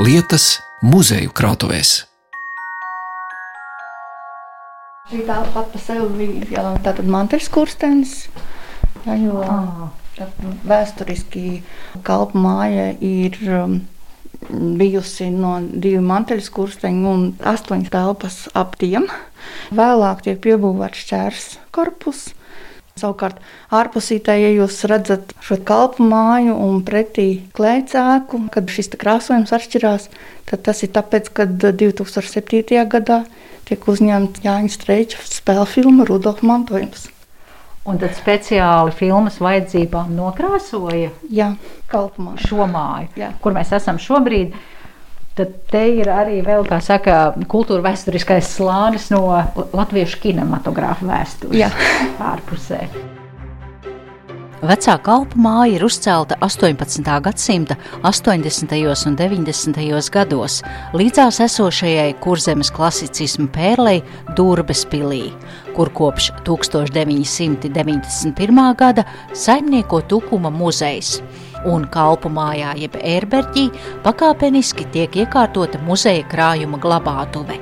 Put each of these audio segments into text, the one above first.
lietas muzeju krātuvēs. Šī tāpat par sevi bija tātad manteļs kurstenis, ja, jo vēsturiski kalpu māja ir um, bijusi no divu manteļu kursteņu un astoņas telpas ap tiem. Vēlāk tiek piebūvēts šķērs korpus. Savukārt, ārpusītē, ja jūs redzat šo kalpu māju un pretī klēcēku, kad šis krāsojums atšķirās, tad tas ir tāpēc, ka 2007. gadā tiek uzņemta Jāņa Streiča spēļu filma Rudolf Mantojums. Un tad speciāli filmas vajadzībām nokrāsoja Jā, kalpumā. šo māju, Jā. kur mēs esam šobrīd. Tad te ir arī vēl, kā saka, kultūra vēsturiskais slānis no latviešu kinematogrāfa vēstures Jā. ārpusē. Vecā kalpu māja ir uzcelta 18. gadsimta 80. un 90. gados līdzās esošajai kurzemes klasicismu pērlei Durbes pilī, kur kopš 1991. gada saimnieko Tukuma muzejs. Un kalpu mājā, jeb ērberģī, pakāpeniski tiek iekārtota muzeja krājuma glabātuve.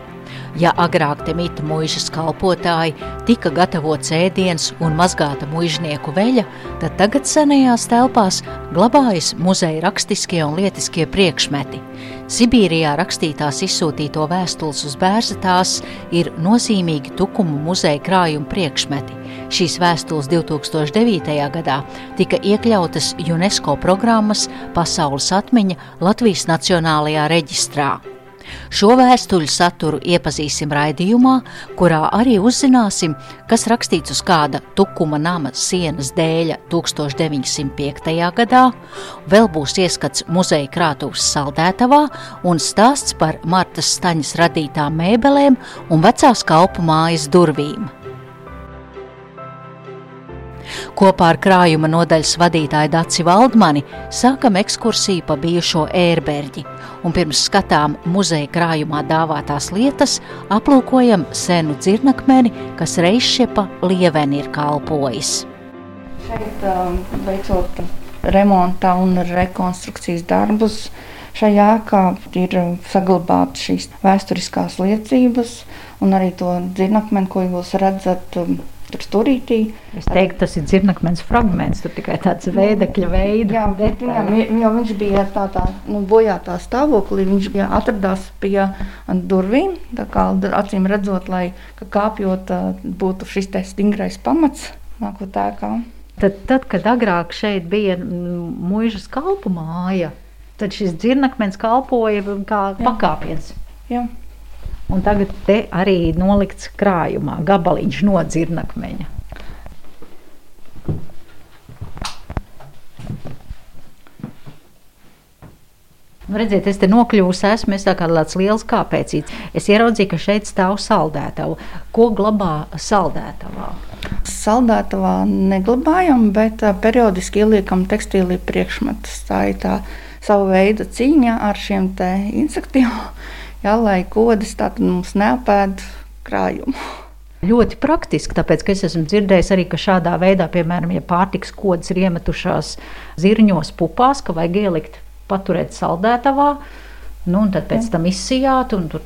Ja agrāk te mita mūžas kalpotāji, tika gatavots ēdiens un mazgāta mužnieku veļa, tad tagad senajās telpās glabājas muzeja rakstiskie un lietiskie priekšmeti. Sibīrijā rakstītās izsūtīto vēstules uz bērzetās ir nozīmīgi Tukumu muzeja krājuma priekšmeti. Šīs vēstules 2009. gadā tika iekļautas UNESCO programmas Pasaules atmiņa Latvijas Nacionālajā reģistrā. Šo vēstuļu saturu iepazīsim raidījumā, kurā arī uzzināsim, kas rakstīts uz kāda tukuma nama sienas dēļa 1905. gadā, vēl būs ieskats muzeja krātuves saldētavā un stāsts par Martas Staņas radītām mēbelēm un vecās kalpu mājas durvīm. Kopā ar krājuma nodaļas vadītāju Daci Valdmani sākam ekskursiju pa bijušo ērberģi, un pirms skatām muzeja krājumā dāvātās lietas, aplūkojam senu dzirnakmeni, kas reizšiepa lieveni ir kalpojis. Šeit um, veicot remonta un rekonstrukcijas darbus, šajā ēkā ir saglabātas šīs vēsturiskās liecības un arī to dzirnakmeni, ko jūs redzat um, tur stūrītī. Es teiktu, tas ir dzirnakmens fragments, tur tikai tāds veidekļa veida. Jā, bet viņam, jo viņš bija tādā nu, bojātā stāvoklī, viņš bija atradās pie durvīm, tā kā acīm redzot, lai kāpjot būtu šis te stingrais pamats nākot ēkā. Tad, tad, kad agrāk šeit bija muižas kalpu māja, tad šis dzirnakmens kalpoja kā Jā. pakāpiens. Jā. Un tagad te arī nolikts krājumā gabaliņš no dzirnakmeņa. Nu, redziet, es te nokļuvu, esmu es tāds liels kāpēcīts. Es ieraudzīju, ka šeit stāv saldētava. Ko glabā saldētavā? Saldētavā neglabājam, bet periodiski ieliekam tekstīlī priekšmetus. Tā ir tā sava veida cīņa ar šiem insektiem ja, lai kodas mums neapēd krājumu. Ļoti praktiski, tāpēc es esmu dzirdējis arī, ka šādā veidā, piemēram, ja pārtiks kodas ir iemetušās zirņos, pupās, ka vajag ielikt, paturēt saldētavā. Nu, un tad pēc tam izsijāt, un tur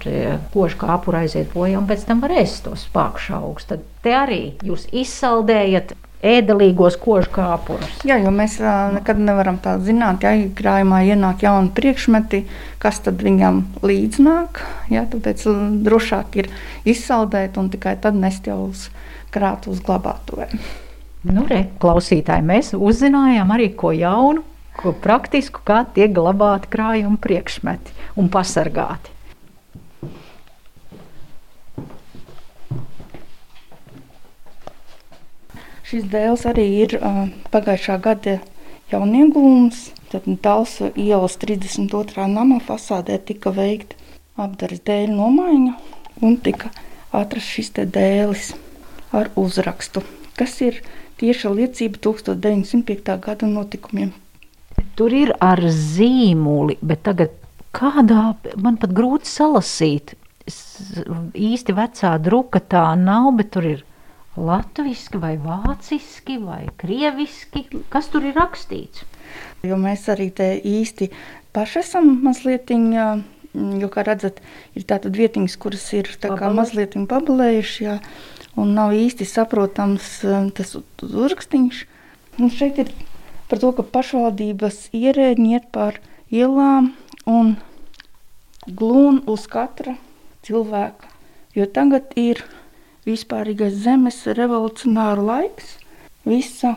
kožu kāpura aiziet bojā, un pēc tam var ēst tos spākšu augus. Tad te arī jūs izsaldējat ēdelīgos kožu kāpurus. Jā, jo mēs nekad nevaram tā zināt, ja krājumā ienāk jauni priekšmeti, kas tad viņam līdznāk. Jā, tāpēc drošāk ir izsaldēt un tikai tad nest jau uz krātu uz glabātuvēm. Nu, re, klausītāji, mēs uzzinājām arī ko jaunu, ko praktisku, kā tiek glabāti krājuma priekšmeti un pasargāti. Šis dēls arī ir uh, pagājušā gada jauniegūms. Tad Talsu ielas 32. nama fasādē tika veikta apdares dēļu nomaiņa un tika atrasts šis dēlis ar uzrakstu, kas ir tieša liecība 1905. gada notikumiem. Tur ir ar zīmoli, bet tagad kādā man pat grūti salasīt. Es īsti vecā druka tā nav, bet tur ir latviešu, vai vāciski, vai krieviski. Kas tur ir rakstīts? Jo mēs arī te īsti paši esam mazliet, jo, kā redzat, ir tātad vietiņas, kuras ir mazliet pabalējuši, jā, un nav īsti saprotams tas uzrakstiņš. Un šeit ir par to, ka pašvaldības ierēģi iet pār ielām un glūn uz katra cilvēka. Jo tagad ir vispārīgais zemes revolucionāra laiks, visa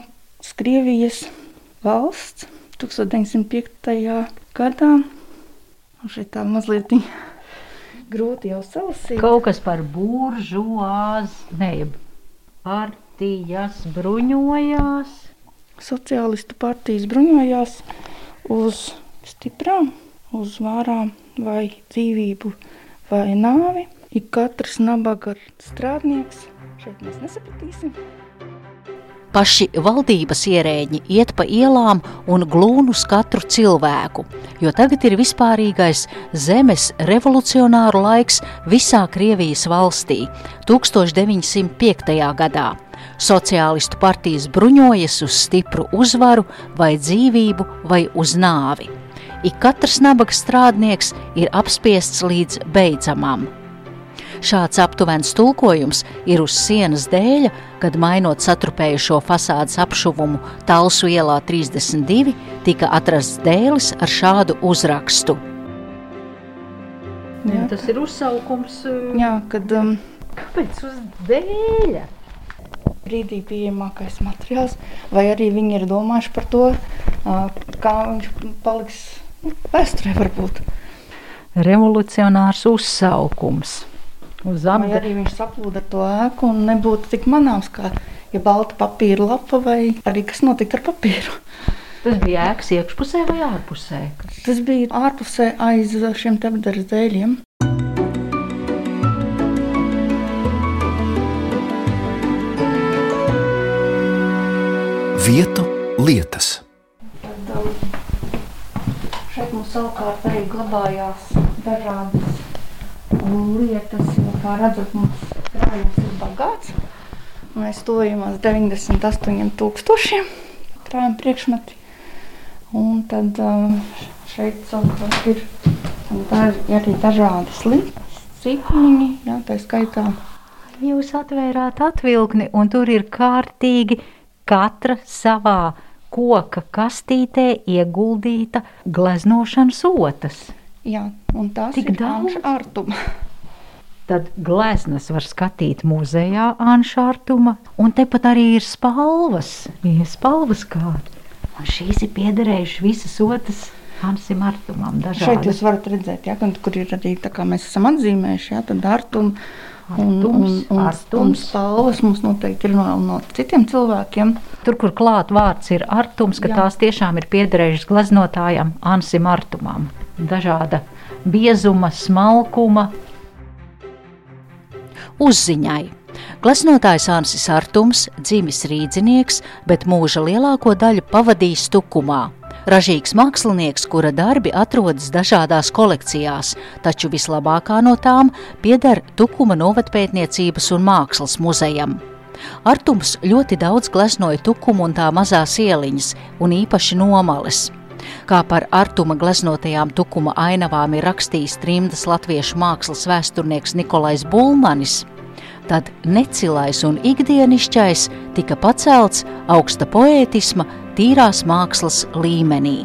Krievijas valsts 1905. gadā. Un šeit tā mazliet grūti jau salasīt. Kaut kas par buržuāzi, partijas bruņojās. Sociālistu partijas bruņojās uz stiprām, uz vārām vai dzīvību vai nāvi. Ik katrs nabaga strādnieks šeit mēs nesapratīsim. Paši valdības ierēģi iet pa ielām un glūn uz katru cilvēku, jo tagad ir vispārīgais zemes revolucionāru laiks visā Krievijas valstī 1905. gadā. Sociālistu partijas bruņojas uz stipru uzvaru vai dzīvību vai uz nāvi. Ik katrs nabaga strādnieks ir apspiests līdz beidzamam. Šāds aptuvens tulkojums ir uz sienas dēļa, kad mainot satrupējušo fasādes apšuvumu Talsu ielā 32, tika atrasts dēlis ar šādu uzrakstu. Jā, tas ir uzsaukums. Jā, kad um, kāpēc uz dēļa? Brīdī pieejamākais materiāls, vai arī viņi ir domājuši par to, uh, kā viņš paliks vēsturē varbūt. Revolucionārs uzsaukums uz apgabala. Vai arī viņš saplūda ar to ēku un nebūtu tik manāms, kā ja balta papīra lapa vai arī kas notika ar papīru. Tas bija ēkas iekšpusē vai ārpusē? Tas bija ārpusē aiz šiem tepderes dēļiem. Vietu lietas. Tad, um, šeit mums savukārt arī glabājās dažādas lietas, jo, kā redzat, mums krājums ir bagāts. Mēs tojamies 98 tūkstošiem krājuma priekšmeti. Un tad um, šeit savukārt ir arī dažādas lietas, cipiņi, jā, tā skaitā. Jūs atvērāt atvilkni un tur ir kārtīgi katra savā koka kastītē ieguldīta gleznošanas otas. Jā, un tās Tik ir daudz ārtuma. Tad gleznas var skatīt muzejā Anšārtuma, un tepat arī ir spalvas, ja spalvas kāda. Un šīs ir piederējušas visas otras Hansim Artumam. Dažādi. Šeit jūs varat redzēt, ja, kur ir arī tā kā mēs esam atzīmējuši, ja, tad Artum un, un, un, un spalvas mums noteikti ir no, no citiem cilvēkiem. Tur, kur klāt vārds ir Artums, ka Jā. tās tiešām ir piederējušas gleznotājam Ansim Artumam dažāda biezuma, smalkuma. Uzziņai. Gleznotājs Ansis Artums, dzimis rīdzinieks, bet mūža lielāko daļu pavadījis tukumā. Ražīgs mākslinieks, kura darbi atrodas dažādās kolekcijās, taču vislabākā no tām pieder Tukuma novatpētniecības un mākslas muzejam. Artums ļoti daudz gleznoja tukumu un tā mazās ieliņas, un īpaši nomales. Kā par Artuma gleznotajām tukuma ainavām ir rakstījis trimdas latviešu mākslas vēsturnieks Nikolais Bulmanis, tad necilais un ikdienišķais tika pacelts augsta poētisma, tīrās mākslas līmenī.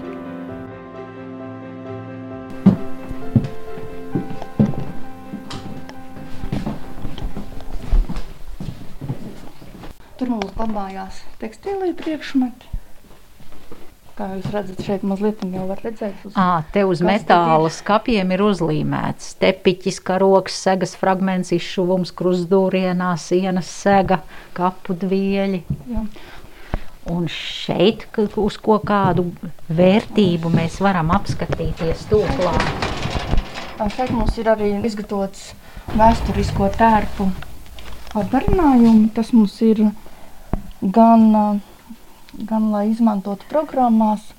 Tur mums labājās tekstīlija priekšmeti. Kā jūs redzat, šeit mazliet jau var redzēt. Uz, à, te uz metāla skapiem ir uzlīmēts tepiķis, karoks, segas fragments, izšuvums, krustdūrienā, sienas sega, kapu dvieļi. Jā. Un šeit, uz ko kādu vērtību mēs varam apskatīties to klāt. Šeit mums ir arī izgatavots vēsturisko tērpu atdarinājumi. Tas mums ir gan gan lai izmantotu programmās,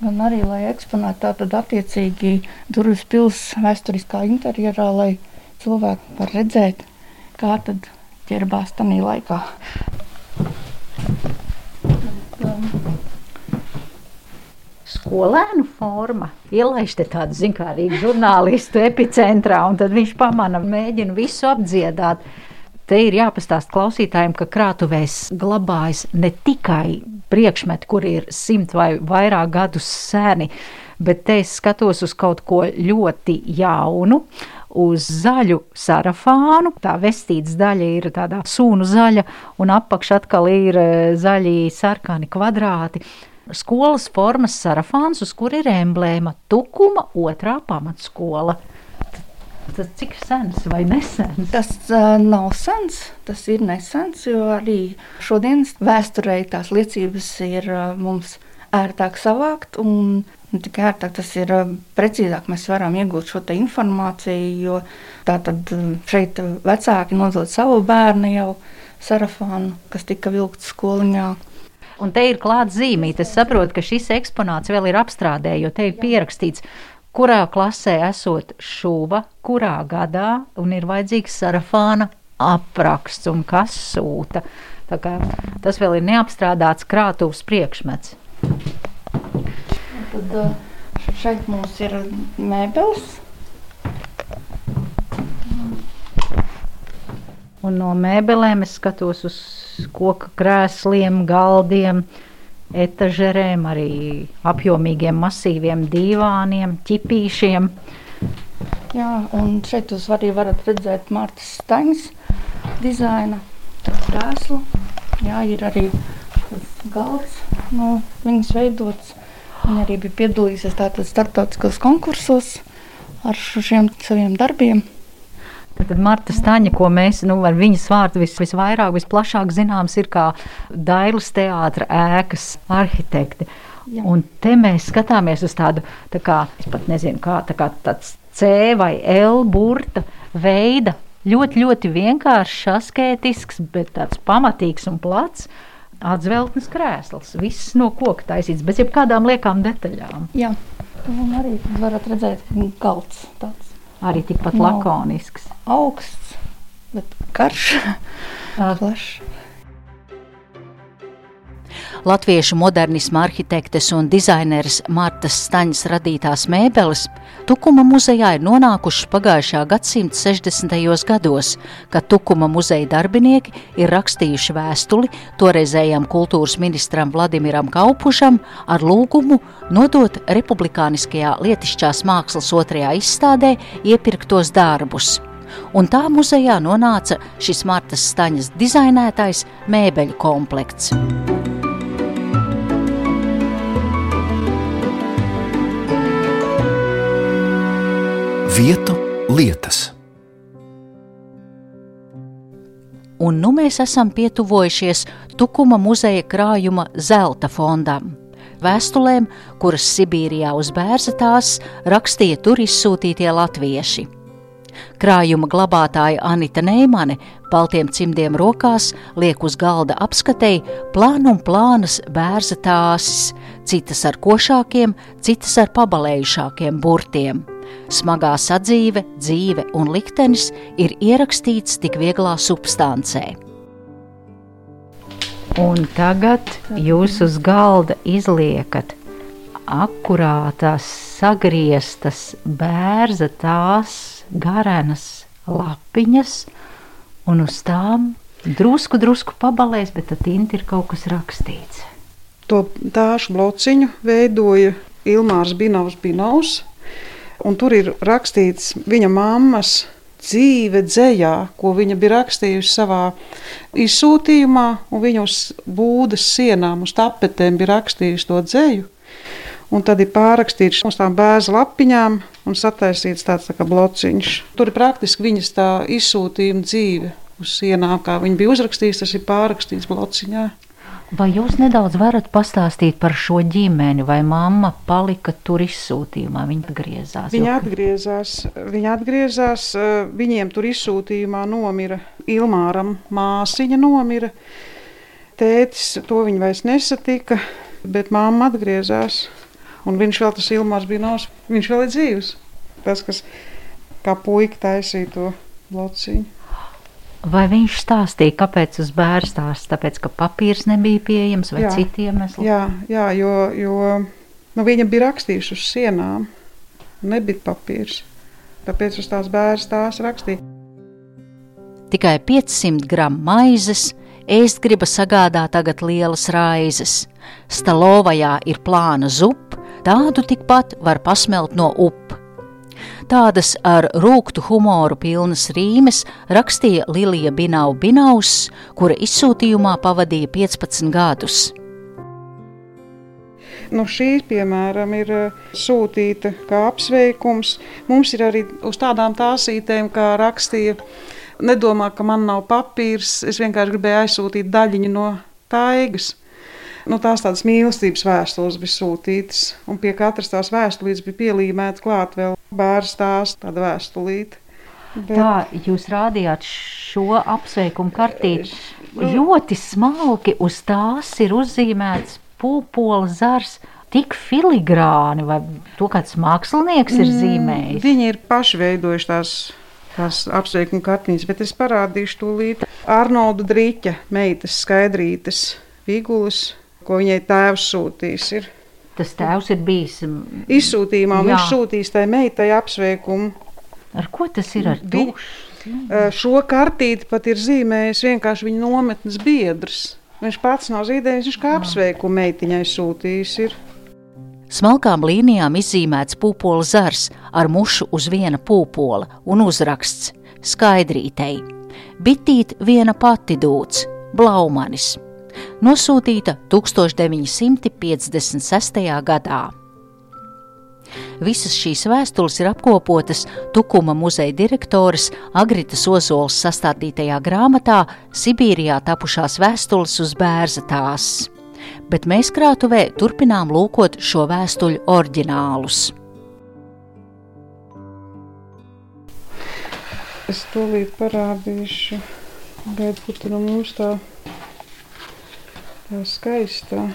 gan arī lai eksponētu tātad attiecīgi durvis pils vēsturiskā interjerā, lai cilvēki var redzēt, kā tad ķerbās tanī laikā. skolēnu forma. Ielaiž te tādu zinkārīgu žurnālistu epicentrā, un tad viņš pamana, mēģina visu apdziedāt. Te ir jāpastāst klausītājiem, ka krātuvēs glabājas ne tikai priekšmeti, kur ir simt vai vairāk gadus seni, bet te es skatos uz kaut ko ļoti jaunu, uz zaļu sarafānu. Tā vestītas daļa ir tāda sūnu zaļa, un apakš atkal ir e, zaļi sarkani kvadrāti. Skolas formas sarafāns, uz kur ir emblēma Tukuma otrā pamatskola. Tas cik sens vai nesens? Tas uh, nav sens, tas ir nesens, jo arī šodienas vēsturē tās liecības ir uh, mums ērtāk savākt. Un ne tikai ērtāk, tas ir uh, precīzāk, mēs varam iegūt šo informāciju, jo tā tad šeit vecāki nodod savu bērnu jau sarafānu, kas tika vilkts skoliņā. Un te ir klāts zīmīt. Es saprotu, ka šis eksponāts vēl ir apstrādē, jo te ir pierakstīts kurā klasē esot šuva, kurā gadā, un ir vajadzīgs sarafāna apraksts un kas sūta. Tas vēl ir neapstrādāts krātuves priekšmets. Tad uh, šeit mums ir mēbeles. Un no mēbelēm es skatos uz koka krēsliem, galdiem, uh, etažerēm, arī apjomīgiem, masīviem divāniem, ķipīšiem. Jā, un šeit jūs arī varat redzēt Martas Staņas dizaina krēslu. Jā, ir arī galds no viņas veidots. Viņa arī bija piedalījusies tātad starptautiskos konkursos ar šiem saviem darbiem. Tad Marta Staņa, ko mēs nu, ar viņas vārdu vis, visvairāk, visplašāk zināms, ir kā Dailas teātra ēkas arhitekte. Jā. Un te mēs skatāmies uz tādu, tā kā, es pat nezinu, kā, tā kā tāds C vai L burta veida. Ļoti, ļoti vienkāršs, askētisks, bet tāds pamatīgs un plats. Atzveltnes krēsls, viss no koka taisīts, bez jebkādām liekām detaļām. Jā, un arī varat redzēt, ka galds tāds arī tikpat no, lakonisks. Augsts, bet karš, plašs. Latviešu modernisma arhitektes un dizaineres Martas Staņas radītās mēbeles Tukuma muzejā ir nonākušas pagājušā gadsimta 60. gados, kad Tukuma muzeja darbinieki ir rakstījuši vēstuli toreizējam kultūras ministram Vladimiram Kaupušam ar lūgumu nodot republikāniskajā lietišķās mākslas otrajā izstādē iepirktos darbus un tā muzejā nonāca šis Martas Staņas dizainētais mēbeļu komplekts. Lietas. Un nu mēs esam pietuvojušies Tukuma muzeja krājuma zelta fondam. Vēstulēm, kuras Sibīrijā uz bērzetās rakstīja tur izsūtītie latvieši. Krājuma glabātāja Anita Neimane baltiem cimdiem rokās liek uz galda apskatēji plānu un plānas bērza tāsis, citas ar košākiem, citas ar pabalējušākiem burtiem. Smagā sadzīve, dzīve un liktenis ir ierakstīts tik vieglā substancē. Un tagad jūs uz galda izliekat akurātās, sagrieztas bērza tās garenas lapiņas, un uz tām drusku, drusku pabalēs, bet tad tinti ir kaut kas rakstīts. To tāšu blociņu veidoja Ilmārs Binovs Binovs, un tur ir rakstīts viņa mammas dzīve dzējā, ko viņa bija rakstījusi savā izsūtījumā, un viņa uz būdas sienām, uz tapetēm bija rakstījusi to dzēju. Un tad ir pārrakstīts uz tām bērnu lapiņām un sataisīts tāds tā kā blociņš. Tur ir praktiski viņas tā izsūtījuma dzīve uz sienām, kā viņa bija uzrakstījusi, tas ir pārrakstīts blociņā. Vai jūs nedaudz varat pastāstīt par šo ģimeni, vai mamma palika tur izsūtījumā? Viņa atgriezās. Viņa atgriezās, viņa atgriezās viņiem tur izsūtījumā nomira Ilmāram māsiņa nomira. Tētis to viņa vairs nesatika, bet mamma atgriezās. Un viņš vēl tas Ilmārs bija nos, viņš vēl ir dzīvs. Tas, kas kā puika taisīja to lociņu. Vai viņš stāstīja, kāpēc uz bērnu stāsta? Tāpēc, ka papīrs nebija pieejams vai jā, citi iemesli? Jā, jā jo, jo Nu, viņa bija rakstījusi uz sienām, nebija papīrs. Tāpēc uz tās bērnas tās rakstīja. Tikai 500 gramu maizes, ēst griba sagādā tagad lielas raizes. Stalovajā ir plāna zupa, tādu tikpat var pasmelt no upa. Tādas ar rūktu humoru pilnas rīmes rakstīja Lilija Binau Binaus, kura izsūtījumā pavadīja 15 gadus. Nu, šī, piemēram, ir eh, sūtīta kā apsveikums. Mums ir arī uz tādām tāsītēm, kā rakstīja. Nedomā, ka man nav papīrs. Es vienkārši gribēju aizsūtīt daļiņu no taigas. Nu, tās tādas mīlestības vēstules bija sūtītas, un pie katras tās vēstules bija pielīmēta klāt vēl bērnu stāsts, tāda vēstulīte. Bet... Tā jūs rādījāt šo apsveikumu kartīti. Ļoti smalki uz tās ir uzzīmēts pūpola zars. Tik filigrāni, vai to kāds mākslinieks ir zīmējis? Mm, viņi ir paši veidojuši tās tās apsveikuma kartiņas, bet es parādīšu to līdzi. Arnolda Drīķa meitas skaidrītes, vigulas, ko viņai tēvs sūtīs. Ir. Tas tēvs ir bijis izsūtījumā, jā. viņš sūtīs tai meitai apsveikumu. Ar ko tas ir ar Vi, šo kartīti pat ir zīmējis vienkārši viņa nometnes biedrs. Viņš pats nav zīdējis, viņš kā apsveikumu meitiņai sūtījis. Ir. Smalkām līnijām izzīmēts pūpola zars ar mušu uz viena pūpola un uzraksts Skaidrītei. Bitīt viena pati dūts, Blaumanis. Nosūtīta 1956. gadā. Visas šīs vēstules ir apkopotas Tukuma muzeja direktoras Agritas Ozols sastādītajā grāmatā Sibīrijā tapušās vēstules uz bērza tās. Bet mēs krātuvē turpinām lūkot šo vēstuļu oriģinālus. Es tūlīt parādīšu, gaidu, kur tur mums tā, tā skaistā.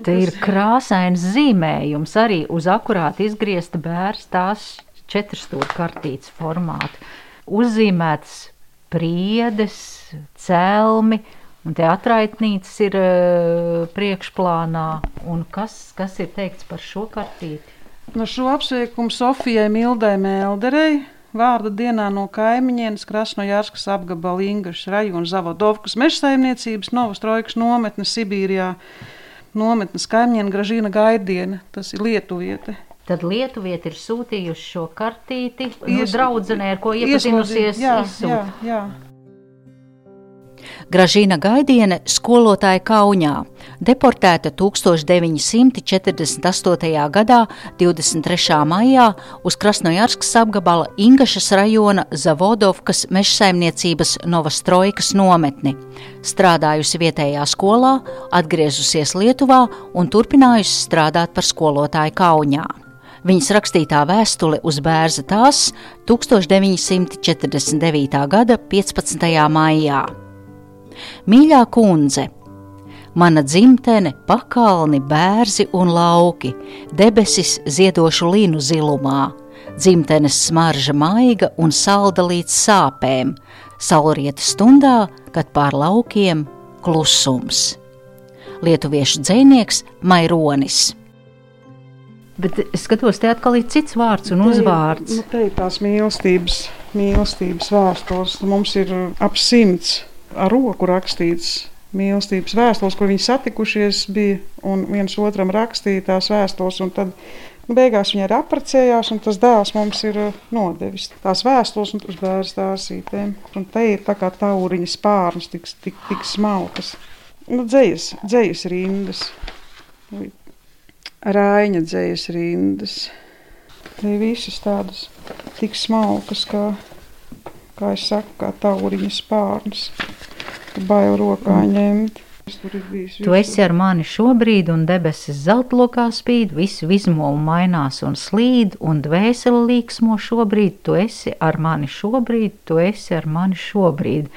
Te ir krāsains zīmējums arī uz akurāti izgriezta bērns tās četrstūra kartītes formātu. Uzzīmēts priedes, celmi, un te atraitnītes ir uh, priekšplānā. Un kas, kas ir teikts par šo kartīti? No šo apsveikumu Sofijai Mildai Melderei. Vārda dienā no kaimiņienes Krasnojārskas apgabala Ingašas rajona Zavodovkas mežsaimniecības Novostrojkas nometne Sibīrijā nometnes kaimiņiene Gražīna Gaidiena, tas ir Lietuviete. Tad Lietuvieti ir sūtījuši šo kartīti nu, draudzenē, ar ko iepazinusies. Jā, jā, jā. Gražīna Gaidiene, skolotāja Kaunijā, deportēta 1948. gadā 23. maijā uz Krasnojarskas apgabala Ingašas rajona Zavodovkas mežsaimniecības Novastrojkas nometni. Strādājusi vietējā skolā, atgriezusies Lietuvā un turpinājusi strādāt par skolotāju Kaunijā. Viņas rakstītā vēstule uz bērza tās 1949. gada 15. maijā. Mīļā kundze, mana dzimtene, pakalni, bērzi un lauki, debesis ziedošu līnu zilumā, dzimtenes smarža maiga un salda līdz sāpēm, saulrieta stundā, kad pār laukiem klusums. Lietuviešu dzēnieks Maironis. Bet es skatos, te atkal ir cits vārds un uzvārds. Nu, te ir tās mīlestības, mīlestības vēstules. Mums ir ap simts ar roku rakstīts mīlestības vēstules, kur viņi satikušies, bija un viens otram rakstīja tās vēstules. Tad nu, beigās viņi arī apprecējās, un tas dēls mums ir uh, nodevis tās vēstules uz bērnu stāstītēm. Un te ir tā kā tauriņa spārns, tik, tik, tik smalkas. Nu, dzējas, dzējas rindas, rāņa dzējas rindas. Te visas tādas tik smalkas kā kā es saku, kā tauriņa spārns. Bail rokā mm. ņemt. Tu esi ar mani šobrīd, un debesis zeltlokā spīd, visu izmolu mainās un slīd, un dvēseli līksmo šobrīd. Tu esi ar mani šobrīd, tu esi ar mani šobrīd.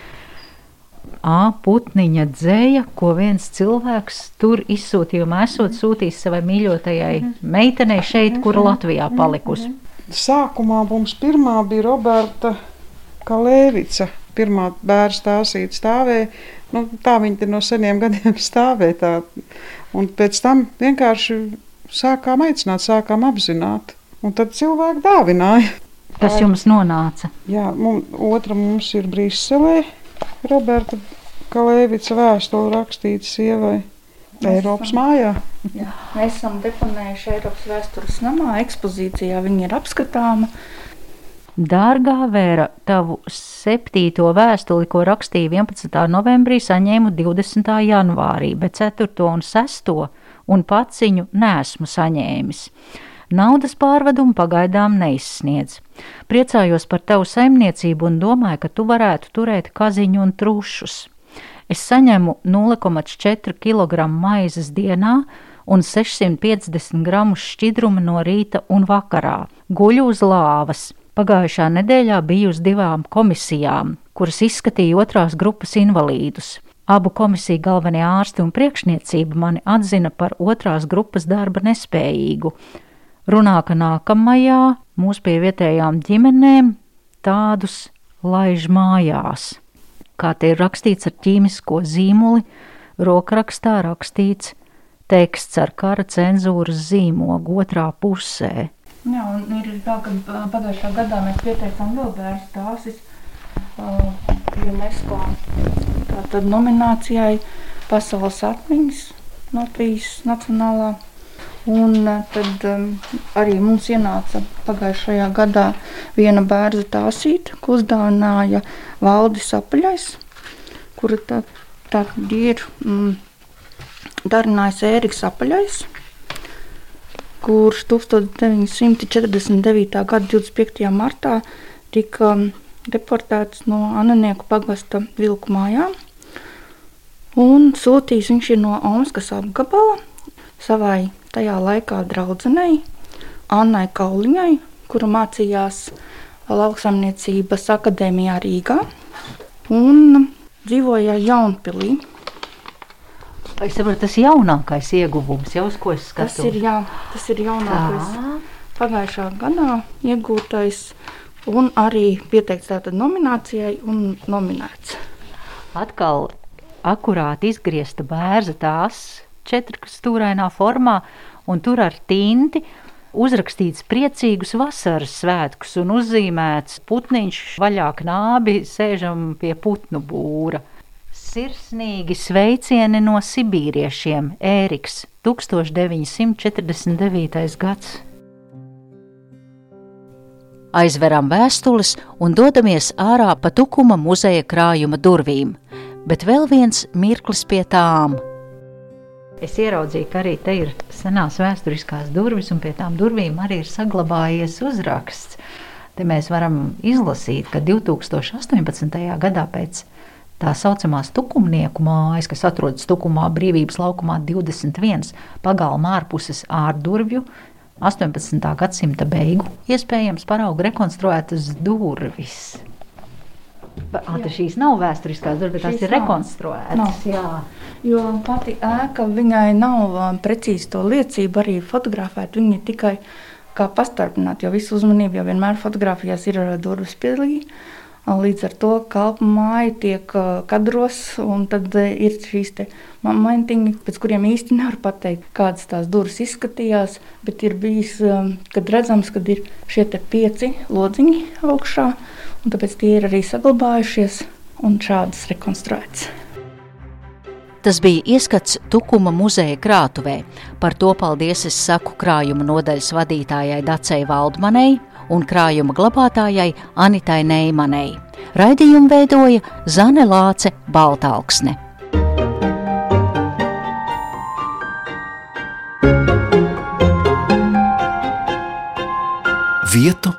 A, putniņa dzēja, ko viens cilvēks tur izsūtījumā esot sūtījis savai mīļotajai meitenei šeit, kura Latvijā palikusi. Sākumā mums pirmā bija Roberta kā Lēvica. Pirmā bērna stāvsīte stāvēja. Nu, tā viņa no seniem gadiem stāvēja. Tā. Un pēc tam vienkārši sākām aicināt, sākām apzināt. Un tad cilvēki dāvināja. Kas jums nonāca? Jā, mums, otra mums ir Briselē. Roberta Kalēvica vēstule rakstīta sievai Eiropas mājā. Jā, mēs esam deponējuši Eiropas vēstures namā, ekspozīcijā viņa ir apskatāma. Dārgā Vēra, tavu septīto vēstuli, ko rakstīju 11. novembrī, saņēmu 20. janvārī, bet 4. un 6. un paciņu nesmu saņēmis. Naudas pārvedumu pagaidām neizsniedz. Priecājos par tavu saimniecību un domāju, ka tu varētu turēt kaziņu un trušus. Es saņemu 0,4 kg maizes dienā un 650 gramus šķidruma no rīta un vakarā. Guļu uz lāvas Pagājušā nedēļā biju uz divām komisijām, kuras izskatīja otrās grupas invalīdus. Abu komisiju galvenie ārsti un priekšniecība mani atzina par otrās grupas darba nespējīgu. Runā, ka nākamajā mūs pie vietējām ģimenēm tādus laiž mājās. Kā te ir rakstīts ar ķīmisko zīmoli, rokrakstā rakstīts teksts ar kara cenzūras zīmogu otrā pusē. Jā, un ir tā, ka pagājušā gadā mēs pieteicām vēl bērnu stāstis uh, UNESCO tātad nominācijai Pasaules atmiņas Latvijas nacionālā. Un tad um, arī mums ienāca pagājušajā gadā viena bērnu tāsīta, ko uzdāvināja Valdis Apaļais, kura tā, tā ir mm, darinājis Ēriks Apaļais kurš 1949. gada 25. martā tika deportēts no Ananieku pagasta vilku mājām. Un sūtījis viņš ir no Omaskas apgabala savai tajā laikā draudzenei Annai Kauliņai, kura mācījās lauksaimniecības akadēmijā Rīgā un dzīvoja Jaunpilī. Es saprotu, tas ir jaunākais ieguvums, jau uz ko es skatos. Tas ir, jā, tas ir jaunākais. Tā. Pagājušā gadā iegūtais un arī pieteikts tātad nominācijai un nominēts. Atkal akurāti izgriezta bērza tās četrstūrainā formā un tur ar tinti uzrakstīts priecīgus vasaras svētkus un uzzīmēts putniņš vaļā knābi sēžam pie putnu būra. Sirsnīgi sveicieni no sibīriešiem Ēriks 1949. gads. Aizveram vēstules un dodamies ārā pa tukuma muzeja krājuma durvīm, bet vēl viens mirklis pie tām. Es ieraudzīju, ka arī te ir senās vēsturiskās durvis, un pie tām durvīm arī ir saglabājies uzraksts. Te mēs varam izlasīt, ka 2018. gadā pēc tā saucamās tukumnieku mājas, kas atrodas Tukumā brīvības laukumā 21 pagalma ārpuses ārdurvju, 18. gadsimta beigu, iespējams parauga rekonstruētas durvis. Ātri šīs nav vēsturiskās durvis, tās ir nav. rekonstruētas. Nav. Jā. Jo pati ēka, viņai nav precīzi to liecību arī fotografēt, viņa tikai kā pastarpināt, jo visu uzmanību jau vienmēr fotografijās ir durvis pilī. Līdz ar to kalpu māja tiek kadros, un tad ir šīs momentiņi, pēc kuriem īsti nevar pateikt, kādas tās durvis izskatījās. Bet ir bijis, kad redzams, ka ir šie pieci lodziņi augšā, un tāpēc tie ir arī saglabājušies un šādas rekonstruētas. Tas bija ieskats Tukuma muzeja krātuvē. Par to paldies es saku krājuma nodaļas vadītājai Dacei Valdmanei un krājuma glabātājai Anitai Neimanei. Raidījumu veidoja Zane Lāce Baltāksne. Vietu